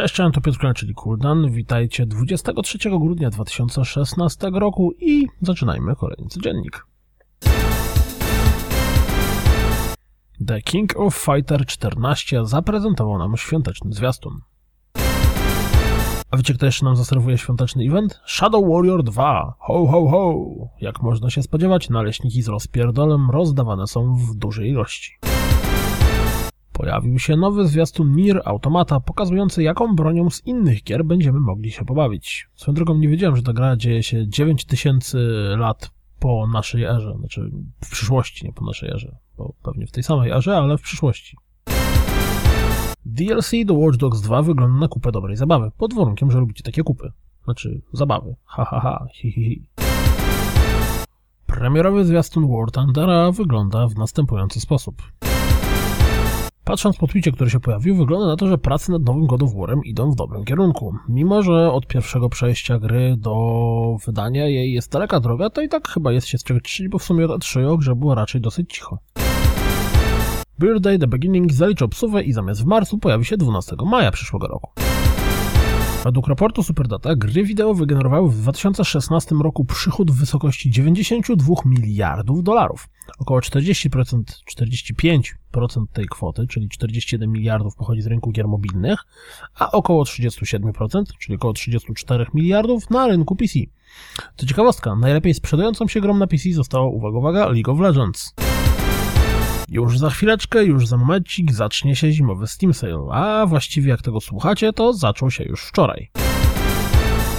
Cześć, cześć, to Piotr czyli Kuldan. Witajcie 23 grudnia 2016 roku i zaczynajmy kolejny codziennik. The King of Fighter 14 zaprezentował nam świąteczny zwiastun. A wiecie, kto jeszcze nam zaserwuje świąteczny event? Shadow Warrior 2. Ho, ho, ho! Jak można się spodziewać, naleśniki z rozpierdolem rozdawane są w dużej ilości. Pojawił się nowy zwiastun Nier Automata, pokazujący jaką bronią z innych gier będziemy mogli się pobawić. Swoją drogą nie wiedziałem, że ta gra dzieje się 9000 lat po naszej erze, znaczy w przyszłości, nie po naszej erze, bo pewnie w tej samej erze, ale w przyszłości. DLC do Watch Dogs 2 wygląda na kupę dobrej zabawy, pod warunkiem, że lubicie takie kupy. Znaczy, zabawy. Ha, ha, ha, hi, hi, hi. Premierowy zwiastun War Thundera wygląda w następujący sposób. Patrząc po tweetie, który się pojawił, wygląda na to, że prace nad nowym God of War'em idą w dobrym kierunku. Mimo, że od pierwszego przejścia gry do wydania jej jest daleka droga, to i tak chyba jest się z czego cieszyć, bo w sumie od 3 grze było raczej dosyć cicho. Birthday The Beginning zaliczył psuwę i zamiast w marcu pojawi się 12 maja przyszłego roku. Według raportu Superdata gry wideo wygenerowały w 2016 roku przychód w wysokości 92 miliardów dolarów. Około 40%, 45% tej kwoty, czyli 41 miliardów pochodzi z rynku gier mobilnych, a około 37%, czyli około 34 miliardów na rynku PC. Co ciekawostka, najlepiej sprzedającą się grą na PC została, uwaga, uwaga, League of Legends. Już za chwileczkę, już za momencik zacznie się zimowy Steam Sale, a właściwie jak tego słuchacie, to zaczął się już wczoraj.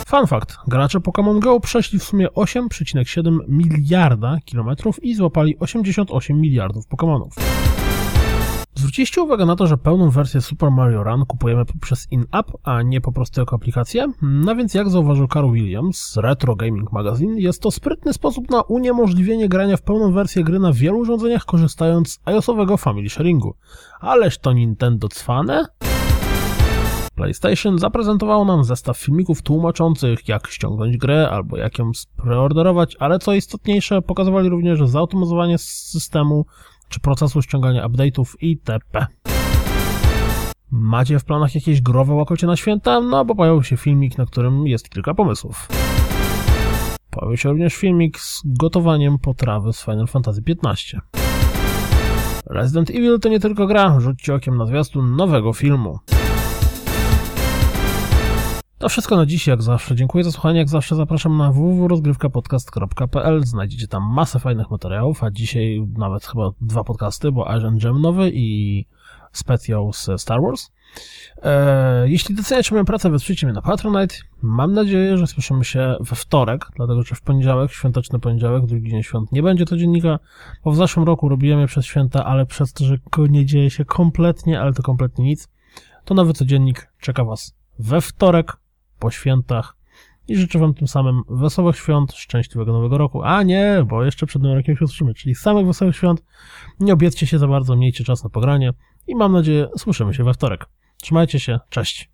Fun fact, gracze Pokémon Go przeszli w sumie 8,7 miliarda kilometrów i złapali 88 miliardów Pokémonów. Zwróciliście uwagę na to, że pełną wersję Super Mario Run kupujemy przez in-app, a nie po prostu jako aplikację? No więc jak zauważył Carl Williams z Retro Gaming Magazine, jest to sprytny sposób na uniemożliwienie grania w pełną wersję gry na wielu urządzeniach korzystając z iOS-owego family sharingu. Ależ to Nintendo cwane? PlayStation zaprezentowało nam zestaw filmików tłumaczących, jak ściągnąć grę albo jak ją preorderować, ale co istotniejsze, pokazywali również zautomatyzowanie systemu czy procesu ściągania update'ów itp. Macie w planach jakieś growe łakocie na święta? No bo pojawił się filmik, na którym jest kilka pomysłów. Pojawił się również filmik z gotowaniem potrawy z Final Fantasy XV. Resident Evil to nie tylko gra, rzućcie okiem na zwiastun nowego filmu. To wszystko na dziś, jak zawsze. Dziękuję za słuchanie. Jak zawsze zapraszam na www.rozgrywkapodcast.pl. Znajdziecie tam masę fajnych materiałów, a dzisiaj nawet chyba dwa podcasty, bo Agent Jam nowy i specjał z Star Wars. Eee, jeśli doceniacie moją pracę, wesprzyjcie mnie na Patronite. Mam nadzieję, że słyszymy się we wtorek, dlatego że w poniedziałek, świąteczny poniedziałek, drugi dzień świąt, nie będzie to dziennika, bo w zeszłym roku robiłem je przez święta, ale przez to, że nie dzieje się kompletnie, ale to kompletnie nic, to nowy codziennik czeka Was we wtorek po świętach i życzę Wam tym samym wesołych świąt, szczęśliwego nowego roku. A nie, bo jeszcze przed nowym rokiem się słyszymy, czyli samych wesołych świąt. Nie obieccie się za bardzo, miejcie czas na pogranie i mam nadzieję, słyszymy się we wtorek. Trzymajcie się, cześć.